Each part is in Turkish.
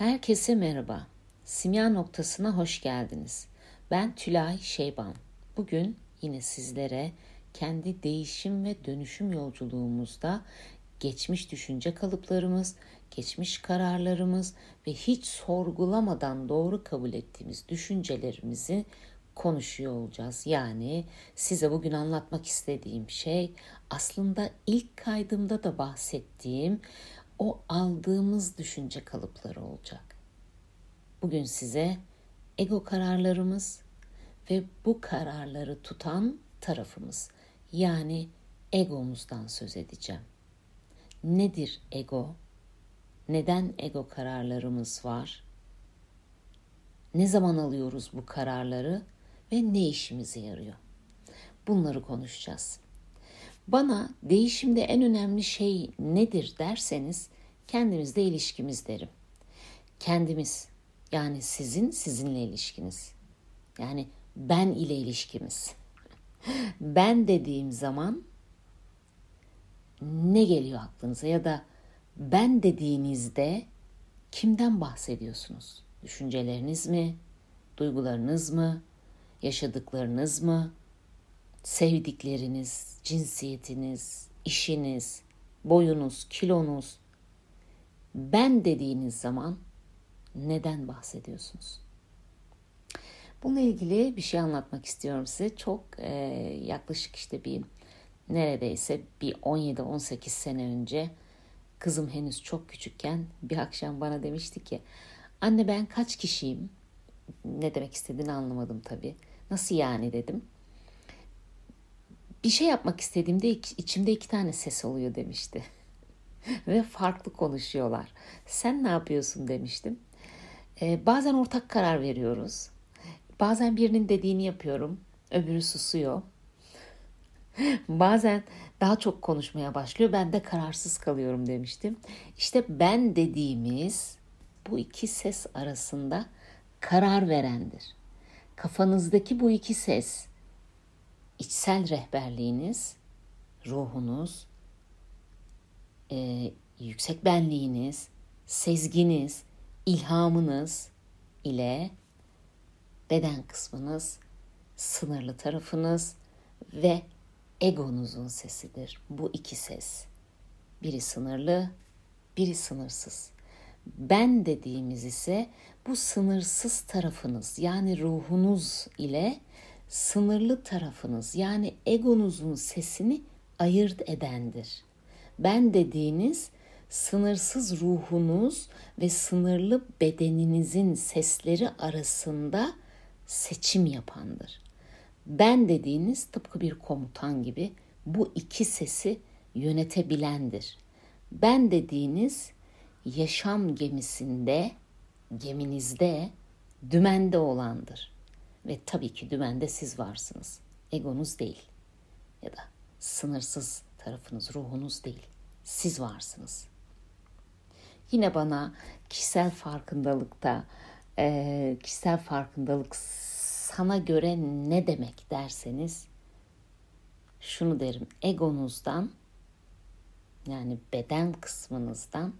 Herkese merhaba. Simya noktasına hoş geldiniz. Ben Tülay Şeyban. Bugün yine sizlere kendi değişim ve dönüşüm yolculuğumuzda geçmiş düşünce kalıplarımız, geçmiş kararlarımız ve hiç sorgulamadan doğru kabul ettiğimiz düşüncelerimizi konuşuyor olacağız. Yani size bugün anlatmak istediğim şey aslında ilk kaydımda da bahsettiğim o aldığımız düşünce kalıpları olacak. Bugün size ego kararlarımız ve bu kararları tutan tarafımız yani egomuzdan söz edeceğim. Nedir ego? Neden ego kararlarımız var? Ne zaman alıyoruz bu kararları ve ne işimize yarıyor? Bunları konuşacağız. Bana değişimde en önemli şey nedir derseniz kendimizle ilişkimiz derim. Kendimiz yani sizin sizinle ilişkiniz. Yani ben ile ilişkimiz. ben dediğim zaman ne geliyor aklınıza ya da ben dediğinizde kimden bahsediyorsunuz? Düşünceleriniz mi? Duygularınız mı? Yaşadıklarınız mı? Sevdikleriniz, cinsiyetiniz, işiniz, boyunuz, kilonuz. Ben dediğiniz zaman neden bahsediyorsunuz? Bununla ilgili bir şey anlatmak istiyorum size. Çok e, yaklaşık işte bir neredeyse bir 17-18 sene önce kızım henüz çok küçükken bir akşam bana demişti ki anne ben kaç kişiyim? Ne demek istediğini anlamadım tabii. Nasıl yani dedim. Bir şey yapmak istediğimde içimde iki tane ses oluyor demişti. Ve farklı konuşuyorlar. Sen ne yapıyorsun demiştim. Ee, bazen ortak karar veriyoruz. Bazen birinin dediğini yapıyorum. Öbürü susuyor. Bazen daha çok konuşmaya başlıyor. Ben de kararsız kalıyorum demiştim. İşte ben dediğimiz bu iki ses arasında karar verendir. Kafanızdaki bu iki ses içsel rehberliğiniz, ruhunuz, e, yüksek benliğiniz, sezginiz, ilhamınız ile beden kısmınız, sınırlı tarafınız ve egonuzun sesidir. Bu iki ses. Biri sınırlı, biri sınırsız. Ben dediğimiz ise bu sınırsız tarafınız yani ruhunuz ile sınırlı tarafınız yani egonuzun sesini ayırt edendir. Ben dediğiniz sınırsız ruhunuz ve sınırlı bedeninizin sesleri arasında seçim yapandır. Ben dediğiniz tıpkı bir komutan gibi bu iki sesi yönetebilendir. Ben dediğiniz yaşam gemisinde, geminizde, dümende olandır. Ve tabii ki dümende siz varsınız. Egonuz değil. Ya da sınırsız tarafınız, ruhunuz değil. Siz varsınız. Yine bana kişisel farkındalıkta, e, kişisel farkındalık sana göre ne demek derseniz şunu derim. Egonuzdan yani beden kısmınızdan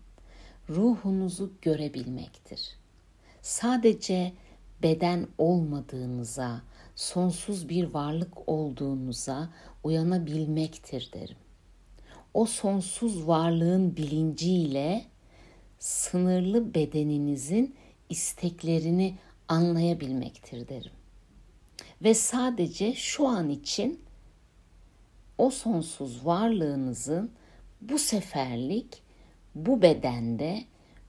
ruhunuzu görebilmektir. Sadece beden olmadığınıza, sonsuz bir varlık olduğunuza uyanabilmektir derim. O sonsuz varlığın bilinciyle sınırlı bedeninizin isteklerini anlayabilmektir derim. Ve sadece şu an için o sonsuz varlığınızın bu seferlik bu bedende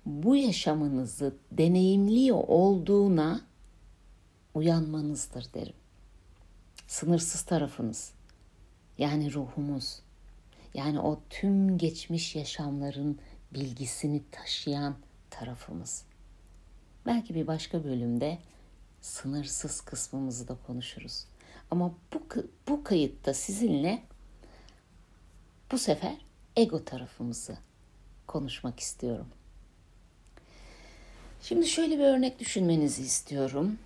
bu yaşamınızı deneyimliyor olduğuna uyanmanızdır derim. Sınırsız tarafınız yani ruhumuz yani o tüm geçmiş yaşamların bilgisini taşıyan tarafımız. Belki bir başka bölümde sınırsız kısmımızı da konuşuruz. Ama bu, bu kayıtta sizinle bu sefer ego tarafımızı konuşmak istiyorum. Şimdi şöyle bir örnek düşünmenizi istiyorum.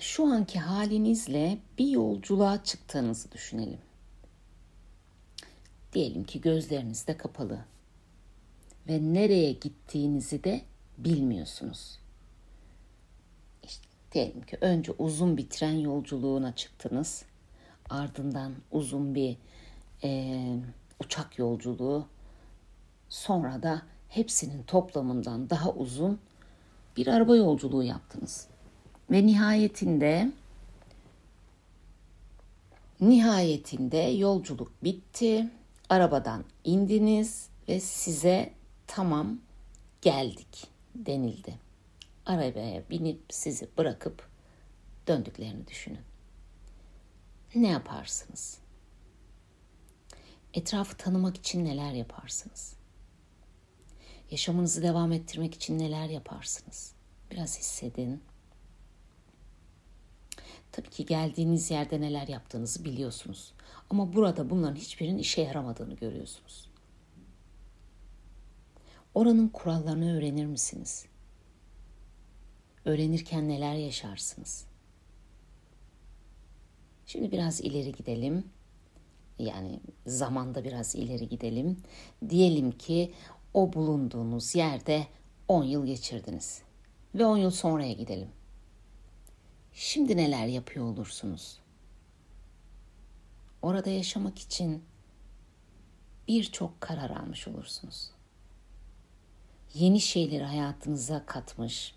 Şu anki halinizle bir yolculuğa çıktığınızı düşünelim. Diyelim ki gözleriniz de kapalı ve nereye gittiğinizi de bilmiyorsunuz. İşte diyelim ki önce uzun bir tren yolculuğuna çıktınız. Ardından uzun bir e, uçak yolculuğu. Sonra da hepsinin toplamından daha uzun bir araba yolculuğu yaptınız. Ve nihayetinde nihayetinde yolculuk bitti. Arabadan indiniz ve size tamam geldik denildi. Arabaya binip sizi bırakıp döndüklerini düşünün. Ne yaparsınız? Etrafı tanımak için neler yaparsınız? Yaşamınızı devam ettirmek için neler yaparsınız? Biraz hissedin. Tabii ki geldiğiniz yerde neler yaptığınızı biliyorsunuz. Ama burada bunların hiçbirinin işe yaramadığını görüyorsunuz. Oranın kurallarını öğrenir misiniz? Öğrenirken neler yaşarsınız? Şimdi biraz ileri gidelim. Yani zamanda biraz ileri gidelim. Diyelim ki o bulunduğunuz yerde 10 yıl geçirdiniz. Ve 10 yıl sonraya gidelim. Şimdi neler yapıyor olursunuz? Orada yaşamak için birçok karar almış olursunuz. Yeni şeyleri hayatınıza katmış,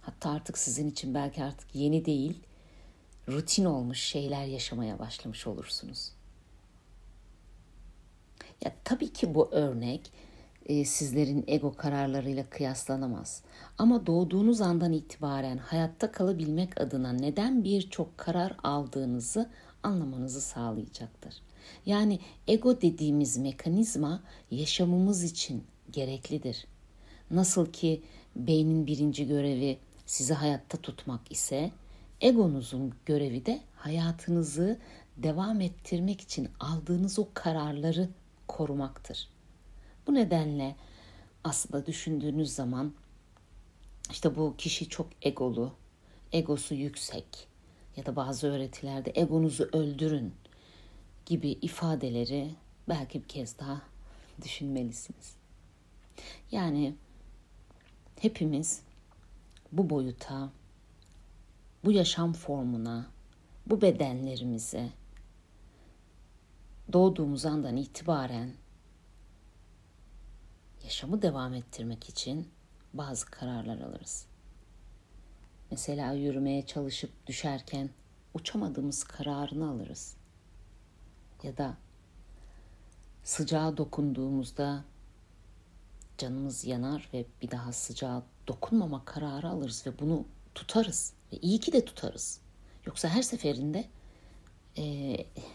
hatta artık sizin için belki artık yeni değil, rutin olmuş şeyler yaşamaya başlamış olursunuz. Ya tabii ki bu örnek e, sizlerin ego kararlarıyla kıyaslanamaz. Ama doğduğunuz andan itibaren hayatta kalabilmek adına neden birçok karar aldığınızı anlamanızı sağlayacaktır. Yani ego dediğimiz mekanizma yaşamımız için gereklidir. Nasıl ki beynin birinci görevi sizi hayatta tutmak ise egonuzun görevi de hayatınızı devam ettirmek için aldığınız o kararları korumaktır. Bu nedenle aslında düşündüğünüz zaman işte bu kişi çok egolu, egosu yüksek ya da bazı öğretilerde egonuzu öldürün gibi ifadeleri belki bir kez daha düşünmelisiniz. Yani hepimiz bu boyuta, bu yaşam formuna, bu bedenlerimize doğduğumuz andan itibaren yaşamı devam ettirmek için bazı kararlar alırız. Mesela yürümeye çalışıp düşerken uçamadığımız kararını alırız. Ya da sıcağa dokunduğumuzda canımız yanar ve bir daha sıcağa dokunmama kararı alırız ve bunu tutarız. Ve iyi ki de tutarız. Yoksa her seferinde e,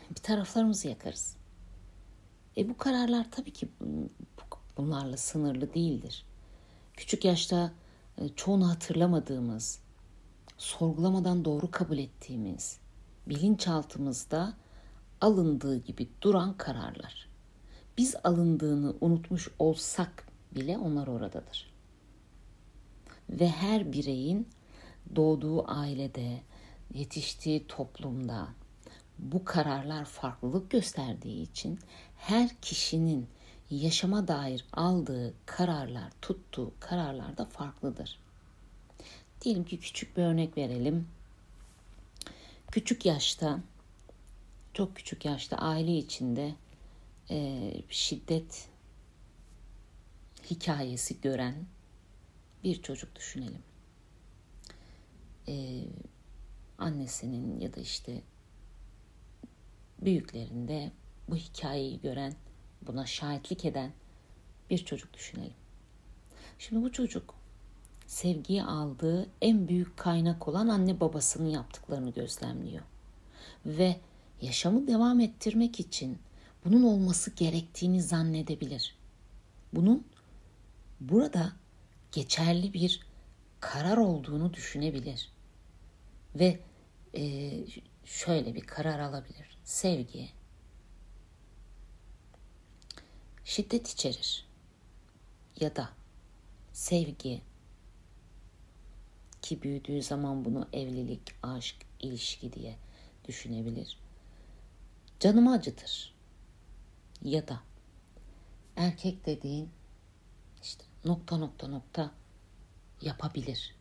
bir taraflarımızı yakarız. E bu kararlar tabii ki bunlarla sınırlı değildir. Küçük yaşta e, çoğunu hatırlamadığımız, sorgulamadan doğru kabul ettiğimiz, bilinçaltımızda alındığı gibi duran kararlar. Biz alındığını unutmuş olsak bile onlar oradadır. Ve her bireyin doğduğu ailede, yetiştiği toplumda bu kararlar farklılık gösterdiği için her kişinin yaşama dair aldığı kararlar, tuttuğu kararlar da farklıdır. Diyelim ki küçük bir örnek verelim. Küçük yaşta, çok küçük yaşta aile içinde e, şiddet hikayesi gören bir çocuk düşünelim. E, annesinin ya da işte büyüklerinde bu hikayeyi gören buna şahitlik eden bir çocuk düşünelim. Şimdi bu çocuk sevgiyi aldığı en büyük kaynak olan anne babasının yaptıklarını gözlemliyor. Ve yaşamı devam ettirmek için bunun olması gerektiğini zannedebilir. Bunun burada geçerli bir karar olduğunu düşünebilir. Ve e, şöyle bir karar alabilir. Sevgi, şiddet içerir. Ya da sevgi ki büyüdüğü zaman bunu evlilik, aşk, ilişki diye düşünebilir. Canımı acıtır. Ya da erkek dediğin işte nokta nokta nokta yapabilir.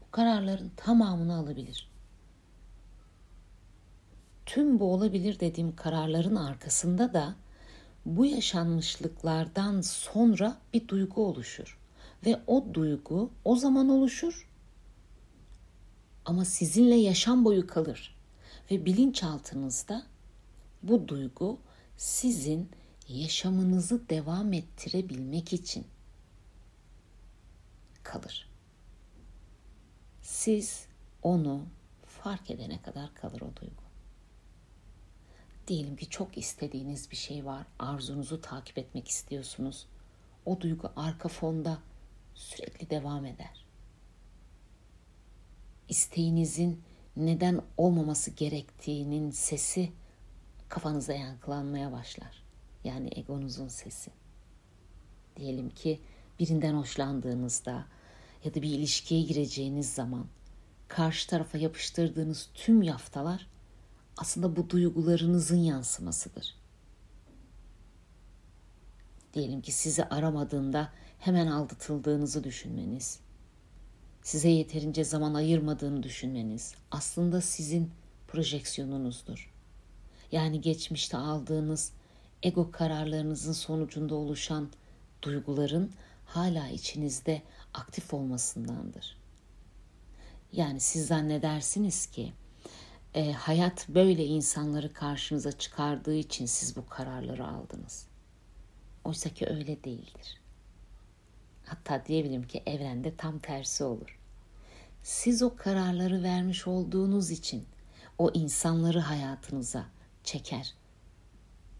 Bu kararların tamamını alabilir. Tüm bu olabilir dediğim kararların arkasında da bu yaşanmışlıklardan sonra bir duygu oluşur. Ve o duygu o zaman oluşur ama sizinle yaşam boyu kalır. Ve bilinçaltınızda bu duygu sizin yaşamınızı devam ettirebilmek için kalır. Siz onu fark edene kadar kalır o duygu. Diyelim ki çok istediğiniz bir şey var, arzunuzu takip etmek istiyorsunuz. O duygu arka fonda sürekli devam eder. İsteğinizin neden olmaması gerektiğinin sesi kafanızda yankılanmaya başlar. Yani egonuzun sesi. Diyelim ki birinden hoşlandığınızda ya da bir ilişkiye gireceğiniz zaman karşı tarafa yapıştırdığınız tüm yaftalar aslında bu duygularınızın yansımasıdır. Diyelim ki sizi aramadığında hemen aldatıldığınızı düşünmeniz, size yeterince zaman ayırmadığını düşünmeniz aslında sizin projeksiyonunuzdur. Yani geçmişte aldığınız ego kararlarınızın sonucunda oluşan duyguların hala içinizde aktif olmasındandır. Yani siz zannedersiniz ki e, hayat böyle insanları karşınıza çıkardığı için siz bu kararları aldınız. Oysa ki öyle değildir. Hatta diyebilirim ki evrende tam tersi olur. Siz o kararları vermiş olduğunuz için o insanları hayatınıza çeker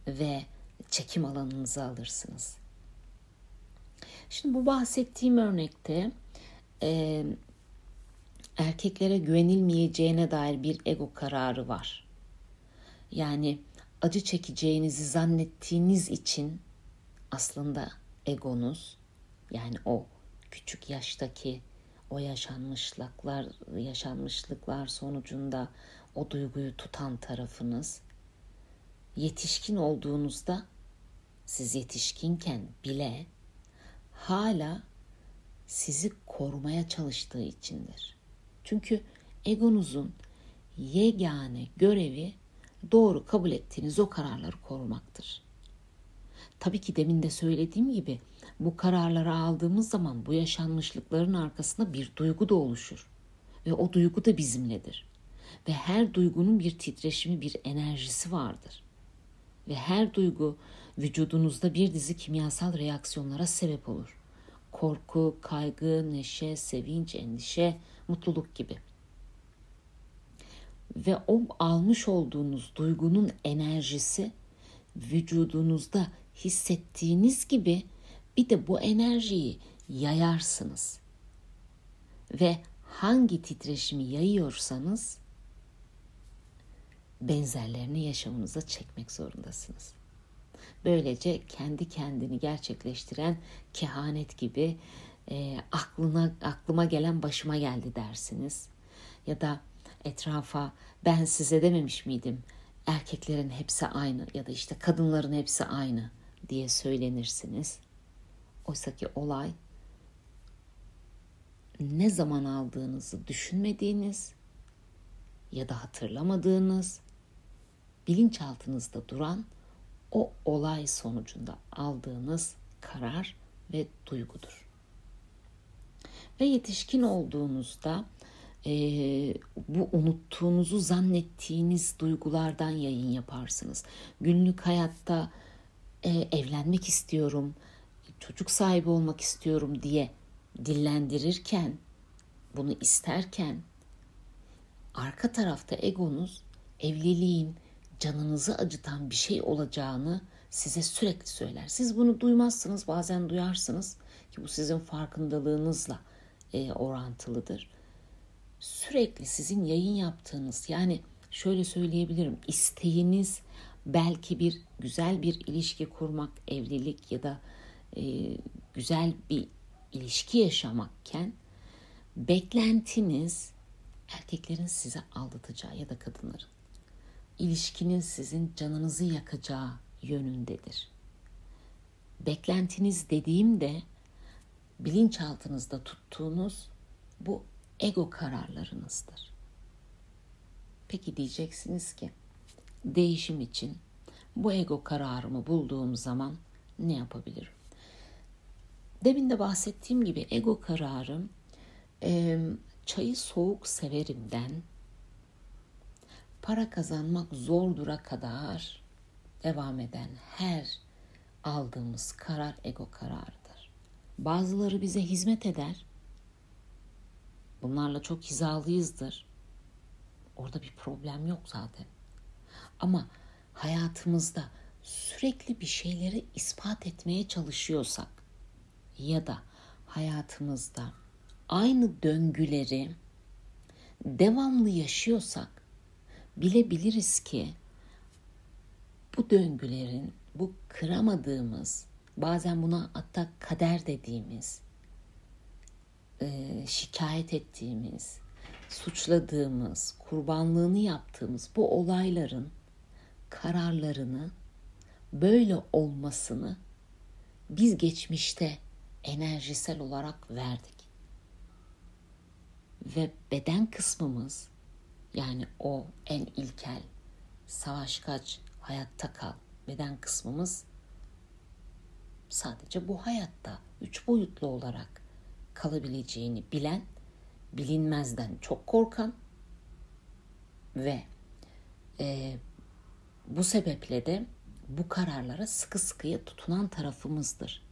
ve çekim alanınıza alırsınız. Şimdi bu bahsettiğim örnekte e, erkeklere güvenilmeyeceğine dair bir ego kararı var. Yani acı çekeceğinizi zannettiğiniz için aslında egonuz yani o küçük yaştaki o yaşanmışlıklar yaşanmışlıklar sonucunda o duyguyu tutan tarafınız yetişkin olduğunuzda siz yetişkinken bile hala sizi korumaya çalıştığı içindir. Çünkü egonuzun yegane görevi doğru kabul ettiğiniz o kararları korumaktır. Tabii ki demin de söylediğim gibi bu kararları aldığımız zaman bu yaşanmışlıkların arkasında bir duygu da oluşur. Ve o duygu da bizimledir. Ve her duygunun bir titreşimi, bir enerjisi vardır. Ve her duygu vücudunuzda bir dizi kimyasal reaksiyonlara sebep olur. Korku, kaygı, neşe, sevinç, endişe, mutluluk gibi. Ve o almış olduğunuz duygunun enerjisi vücudunuzda hissettiğiniz gibi bir de bu enerjiyi yayarsınız. Ve hangi titreşimi yayıyorsanız benzerlerini yaşamınıza çekmek zorundasınız. Böylece kendi kendini gerçekleştiren kehanet gibi e, aklına aklıma gelen başıma geldi dersiniz. Ya da etrafa ben size dememiş miydim erkeklerin hepsi aynı ya da işte kadınların hepsi aynı diye söylenirsiniz. Oysa ki olay ne zaman aldığınızı düşünmediğiniz ya da hatırlamadığınız bilinçaltınızda duran o olay sonucunda aldığınız karar ve duygudur. Ve yetişkin olduğunuzda e, bu unuttuğunuzu zannettiğiniz duygulardan yayın yaparsınız. Günlük hayatta e, evlenmek istiyorum, çocuk sahibi olmak istiyorum diye dillendirirken, bunu isterken arka tarafta egonuz evliliğin canınızı acıtan bir şey olacağını size sürekli söyler. Siz bunu duymazsınız, bazen duyarsınız ki bu sizin farkındalığınızla e, orantılıdır. Sürekli sizin yayın yaptığınız yani şöyle söyleyebilirim isteğiniz belki bir güzel bir ilişki kurmak, evlilik ya da e, güzel bir ilişki yaşamakken beklentiniz erkeklerin size aldatacağı ya da kadınların ilişkinin sizin canınızı yakacağı yönündedir. Beklentiniz dediğimde bilinçaltınızda tuttuğunuz bu ego kararlarınızdır. Peki diyeceksiniz ki değişim için bu ego kararımı bulduğum zaman ne yapabilirim? Demin de bahsettiğim gibi ego kararım e, çayı soğuk severimden para kazanmak zordura kadar devam eden her aldığımız karar ego kararıdır. Bazıları bize hizmet eder. Bunlarla çok hizalıyızdır. Orada bir problem yok zaten. Ama hayatımızda sürekli bir şeyleri ispat etmeye çalışıyorsak ya da hayatımızda aynı döngüleri devamlı yaşıyorsak bilebiliriz ki bu döngülerin bu kıramadığımız bazen buna hatta kader dediğimiz e, şikayet ettiğimiz suçladığımız kurbanlığını yaptığımız bu olayların kararlarını böyle olmasını biz geçmişte enerjisel olarak verdik. Ve beden kısmımız yani o en ilkel savaş kaç hayatta kal beden kısmımız sadece bu hayatta üç boyutlu olarak kalabileceğini bilen, bilinmezden çok korkan ve e, bu sebeple de bu kararlara sıkı sıkıya tutunan tarafımızdır.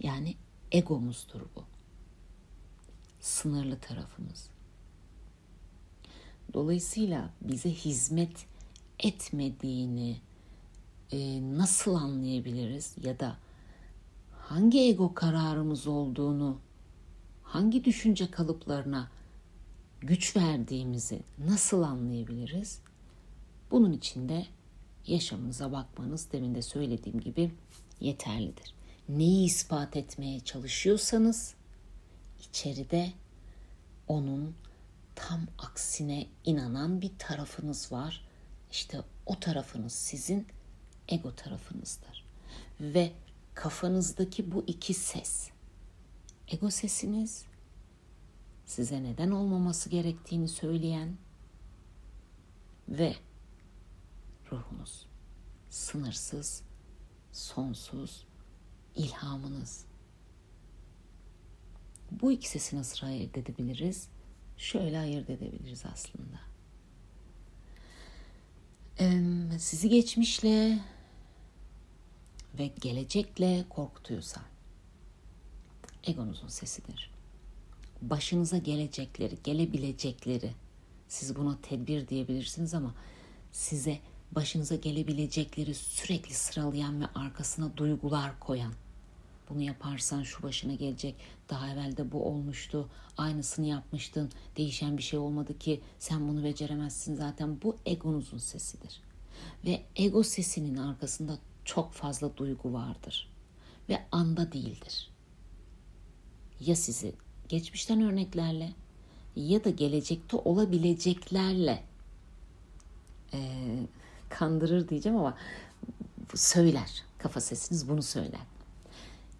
Yani egomuzdur bu. Sınırlı tarafımız. Dolayısıyla bize hizmet etmediğini e, nasıl anlayabiliriz ya da hangi ego kararımız olduğunu, hangi düşünce kalıplarına güç verdiğimizi nasıl anlayabiliriz? Bunun için de yaşamınıza bakmanız demin de söylediğim gibi yeterlidir. Neyi ispat etmeye çalışıyorsanız içeride onun tam aksine inanan bir tarafınız var. İşte o tarafınız sizin ego tarafınızdır. Ve kafanızdaki bu iki ses, ego sesiniz size neden olmaması gerektiğini söyleyen ve ruhunuz sınırsız, sonsuz ilhamınız. Bu iki sesi nasıl ayırt edebiliriz? Şöyle ayırt edebiliriz aslında. Sizi geçmişle ve gelecekle korkutuyorsa egonuzun sesidir. Başınıza gelecekleri, gelebilecekleri siz buna tedbir diyebilirsiniz ama size başınıza gelebilecekleri sürekli sıralayan ve arkasına duygular koyan bunu yaparsan şu başına gelecek. Daha evvel de bu olmuştu. Aynısını yapmıştın. Değişen bir şey olmadı ki sen bunu beceremezsin. Zaten bu egonuzun sesidir. Ve ego sesinin arkasında çok fazla duygu vardır. Ve anda değildir. Ya sizi geçmişten örneklerle ya da gelecekte olabileceklerle e, kandırır diyeceğim ama söyler. Kafa sesiniz bunu söyler.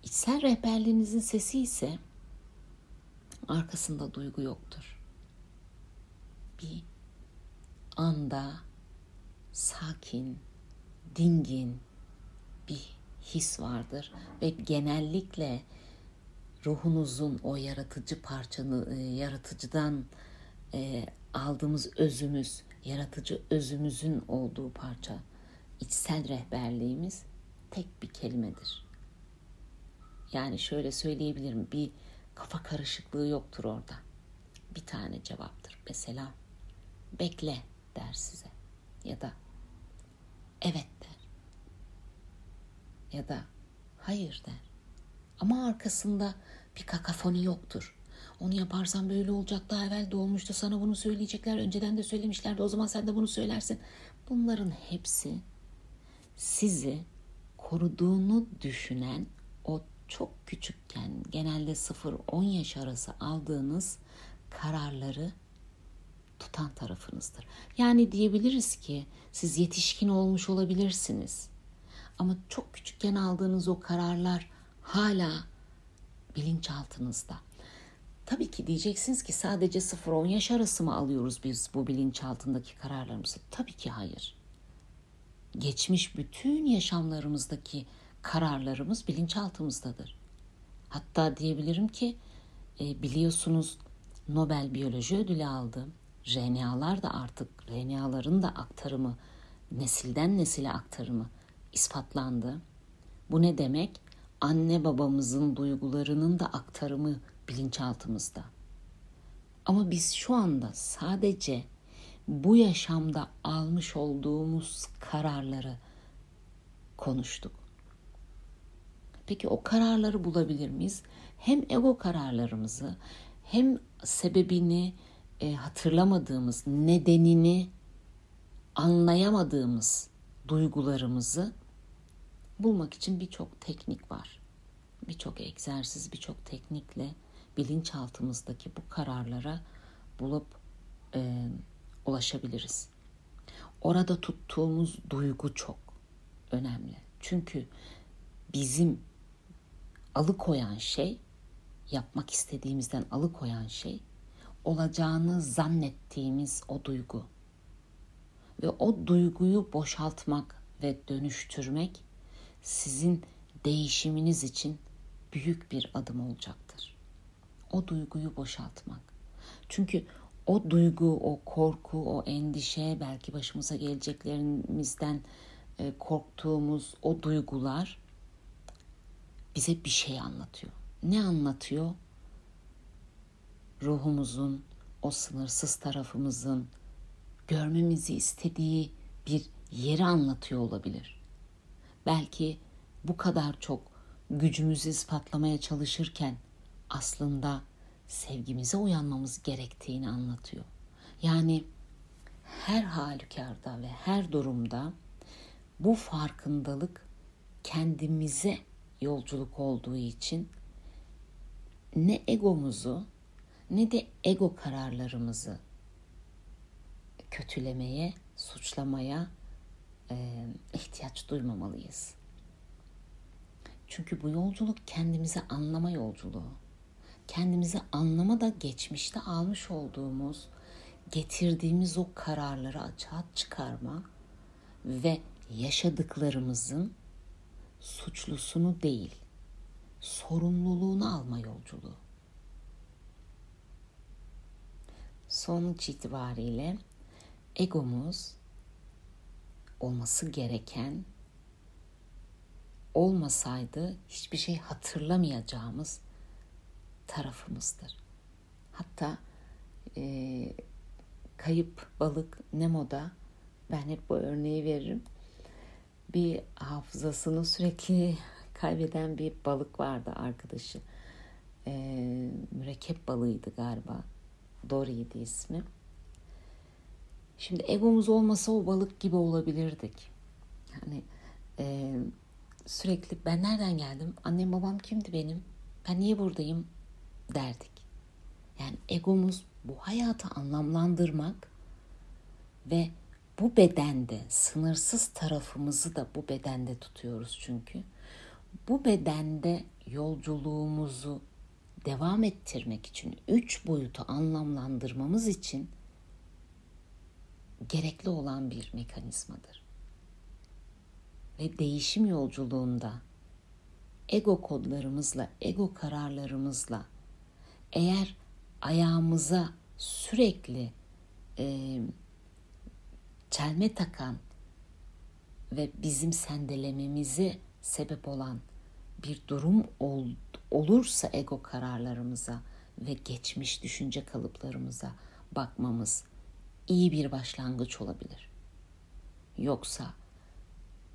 İçsel rehberliğinizin sesi ise arkasında duygu yoktur. Bir anda sakin, dingin bir his vardır ve genellikle ruhunuzun o yaratıcı parçanı e, yaratıcıdan e, aldığımız özümüz, yaratıcı özümüzün olduğu parça, içsel rehberliğimiz tek bir kelimedir. Yani şöyle söyleyebilirim bir kafa karışıklığı yoktur orada. Bir tane cevaptır. Mesela bekle der size ya da evet ya da hayır der. Ama arkasında bir kakafoni yoktur. Onu yaparsan böyle olacak daha evvel de olmuştu sana bunu söyleyecekler önceden de söylemişlerdi o zaman sen de bunu söylersin. Bunların hepsi sizi koruduğunu düşünen o çok küçükken genelde 0-10 yaş arası aldığınız kararları tutan tarafınızdır. Yani diyebiliriz ki siz yetişkin olmuş olabilirsiniz. Ama çok küçükken aldığınız o kararlar hala bilinçaltınızda. Tabii ki diyeceksiniz ki sadece 0-10 yaş arası mı alıyoruz biz bu bilinçaltındaki kararlarımızı? Tabii ki hayır. Geçmiş bütün yaşamlarımızdaki kararlarımız bilinçaltımızdadır. Hatta diyebilirim ki e, biliyorsunuz Nobel Biyoloji Ödülü aldı. RNA'lar da artık RNA'ların da aktarımı, nesilden nesile aktarımı ispatlandı. Bu ne demek? Anne babamızın duygularının da aktarımı bilinçaltımızda. Ama biz şu anda sadece bu yaşamda almış olduğumuz kararları konuştuk. Peki o kararları bulabilir miyiz? Hem ego kararlarımızı hem sebebini e, hatırlamadığımız, nedenini anlayamadığımız duygularımızı bulmak için birçok teknik var. Birçok egzersiz, birçok teknikle bilinçaltımızdaki bu kararlara bulup e, ulaşabiliriz. Orada tuttuğumuz duygu çok önemli. Çünkü bizim alıkoyan şey, yapmak istediğimizden alıkoyan şey olacağını zannettiğimiz o duygu. Ve o duyguyu boşaltmak ve dönüştürmek sizin değişiminiz için büyük bir adım olacaktır. O duyguyu boşaltmak. Çünkü o duygu, o korku, o endişe, belki başımıza geleceklerimizden e, korktuğumuz o duygular bize bir şey anlatıyor. Ne anlatıyor? Ruhumuzun, o sınırsız tarafımızın görmemizi istediği bir yeri anlatıyor olabilir. Belki bu kadar çok gücümüzü ispatlamaya çalışırken aslında sevgimize uyanmamız gerektiğini anlatıyor. Yani her halükarda ve her durumda bu farkındalık kendimize yolculuk olduğu için ne egomuzu ne de ego kararlarımızı kötülemeye, suçlamaya e, ihtiyaç duymamalıyız. Çünkü bu yolculuk kendimizi anlama yolculuğu. Kendimizi anlama da geçmişte almış olduğumuz, getirdiğimiz o kararları açığa çıkarma ve yaşadıklarımızın suçlusunu değil, sorumluluğunu alma yolculuğu. Sonuç itibariyle egomuz olması gereken olmasaydı hiçbir şey hatırlamayacağımız tarafımızdır. Hatta e, kayıp balık Nemo'da ben hep bu örneği veririm. Bir hafızasını sürekli kaybeden bir balık vardı arkadaşı. E, mürekkep balığıydı galiba. Dory'ydi ismi. Şimdi egomuz olmasa o balık gibi olabilirdik. Yani e, sürekli ben nereden geldim? Annem babam kimdi benim? Ben niye buradayım? derdik. Yani egomuz bu hayatı anlamlandırmak ve bu bedende sınırsız tarafımızı da bu bedende tutuyoruz çünkü. Bu bedende yolculuğumuzu devam ettirmek için üç boyutu anlamlandırmamız için gerekli olan bir mekanizmadır. Ve değişim yolculuğunda ego kodlarımızla, ego kararlarımızla eğer ayağımıza sürekli e, çelme takan ve bizim sendelememizi sebep olan bir durum ol, olursa ego kararlarımıza ve geçmiş düşünce kalıplarımıza bakmamız iyi bir başlangıç olabilir. Yoksa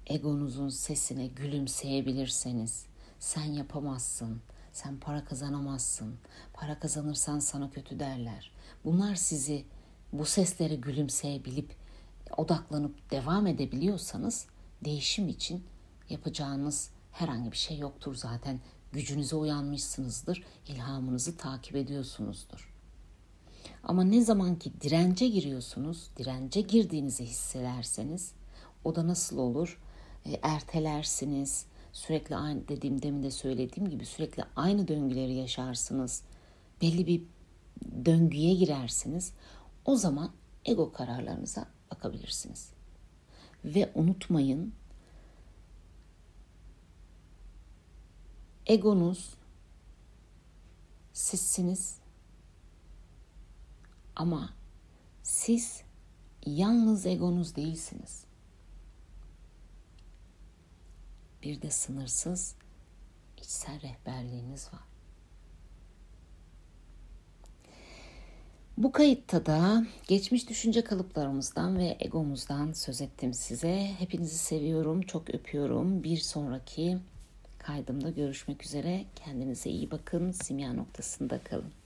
egonuzun sesine gülümseyebilirseniz sen yapamazsın, sen para kazanamazsın, para kazanırsan sana kötü derler. Bunlar sizi bu seslere gülümseyebilip odaklanıp devam edebiliyorsanız değişim için yapacağınız herhangi bir şey yoktur zaten. Gücünüze uyanmışsınızdır, ilhamınızı takip ediyorsunuzdur. Ama ne zaman ki dirence giriyorsunuz, dirence girdiğinizi hissederseniz o da nasıl olur? E, ertelersiniz, sürekli aynı dediğim demin de söylediğim gibi sürekli aynı döngüleri yaşarsınız. Belli bir döngüye girersiniz. O zaman ego kararlarınıza bakabilirsiniz. Ve unutmayın egonuz sizsiniz ama siz yalnız egonuz değilsiniz. Bir de sınırsız içsel rehberliğiniz var. Bu kayıtta da geçmiş düşünce kalıplarımızdan ve egomuzdan söz ettim size. Hepinizi seviyorum, çok öpüyorum. Bir sonraki kaydımda görüşmek üzere. Kendinize iyi bakın. Simya noktasında kalın.